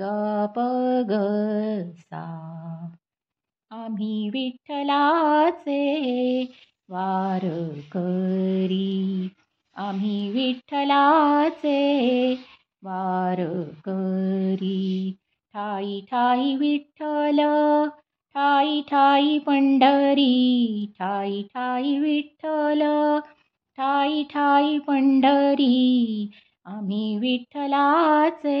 ग प ग सा आम्ही विठ्ठलाचे वारकरी आम्ही विठ्ठलाचे वारकरी ठाई ठाई विठ्ठल ठाई ठाई पंढरी. ठाई ठाई विठ्ठल ठाई ठाई पंढरी. आम्ही विठ्ठलाचे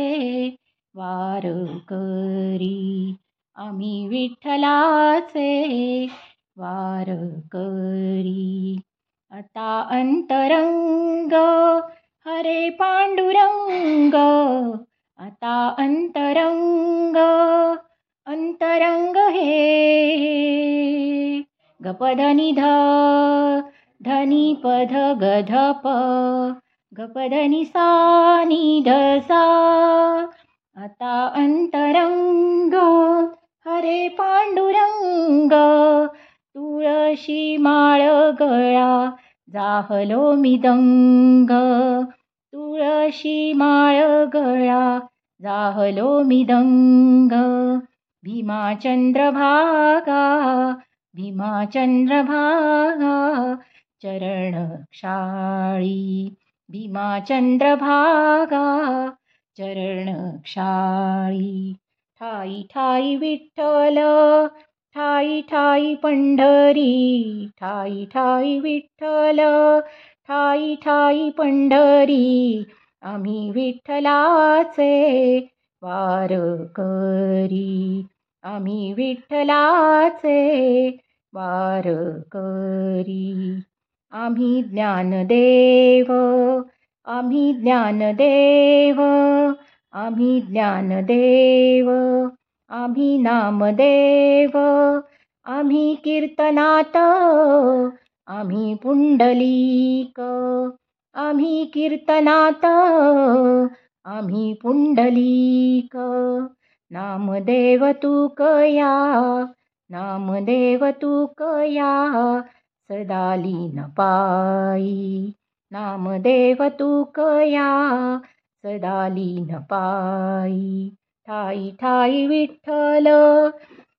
वारकरी आम्ही विठ्ठलाचे वारकरी आता अंतरंग हरे पांडुरंग. आता अंतरंग अंतरंग हे. गपधनी ध धनी पध गधप. गपधनी सा नि सा आता अंतरंग हरे पांडुरंग तुळशी माळ गळा जाहलो मिदंग तुळशी माळ गळा जाहलो मिदंग भीमाचंद्रभागा भीमाचंद्रभागा चरण क्षाळी. भीमाचंद्रभागा चरण क्षाळी. ठाई ठाई विठ्ठल. ठाई ठाई पंढरी. ठाई ठाई विठ्ठल. ठाई ठाई पंढरी. आम्ही विठ्ठलाचे वारकरी आम्ही विठ्ठलाचे वारकरी आम्ही ज्ञानदेव. आम्ही ज्ञानदेव आम्ही ज्ञानदेव आम्ही नामदेव आम्ही कीर्तनात आम्ही पुंडलीक आम्ही कीर्तनात आम्ही पुंडलीक. नामदेव तू कया नामदेव तू कया सदा लीन पायी. नामदेव तू कया सदा लीन पायी. ठाई ठाई विठ्ठल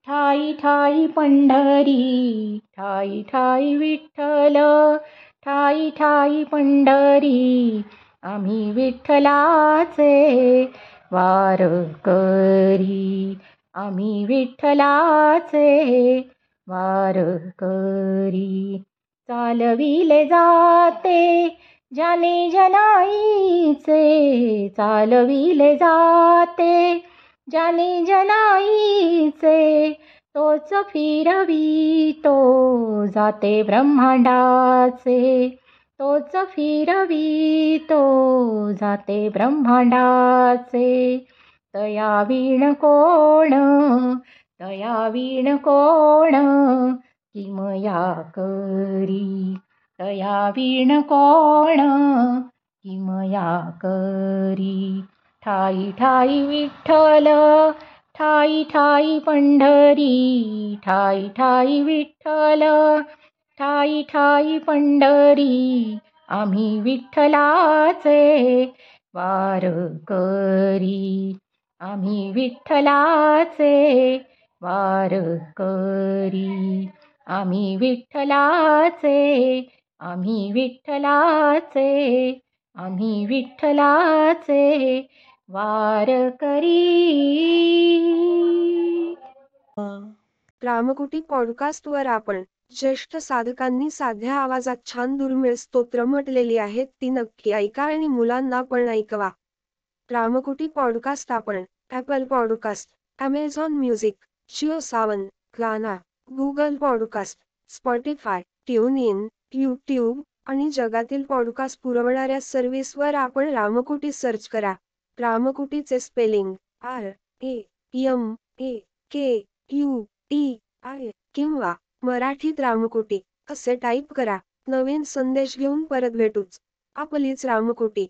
ठाई ठाई पंढरी. ठाई ठाई विठ्ठल ठाई ठाई पंढरी. आम्ही विठ्ठलाचे वारकरी आम्ही विठ्ठलाचे वारकरी चालविले जाते. ज्याने जनाईचे चालविले जाते. ज्याने जनाईचे तोच फिरवी तो जाते ब्रह्मांडाचे. तोच फिरवी तो जाते ब्रह्मांडाचे. तया वीण कोण तया वीण कोण किमया करी? तया विण कोण? किमया करी? ठाई ठाई विठ्ठल ठाई ठाई पंढरी ठाई ठाई विठ्ठल ठाई ठाई पंढरी आम्ही विठ्ठलाचे वारकरी आम्ही विठ्ठलाचे वारकरी आम्ही विठ्ठलाचे आम्ही विठ्ठलाचे आम्ही विठ्ठलाचे वारकरी रामकुटी पॉडकास्टवर आपण ज्येष्ठ साधकांनी साध्या आवाजात छान दुर्मिळ स्तोत्र म्हटलेली आहेत ती नक्की ऐका आणि मुलांना पण ऐकवा. रामकुटी पॉडकास्ट आपण Apple podcast Amazon music Jio Saavn Gaana Google podcast Spotify tune in YouTube आणि जगातील पॉडकास्ट पुरवणाऱ्या सर्व्हिसवर आपण रामकुटी सर्च करा. रामकुटीचे spelling R A M A K U T I किंवा मराठीत रामकुटी असे टाईप करा. नवीन संदेश घेऊन परत भेटूच. आपलीच रामकुटी.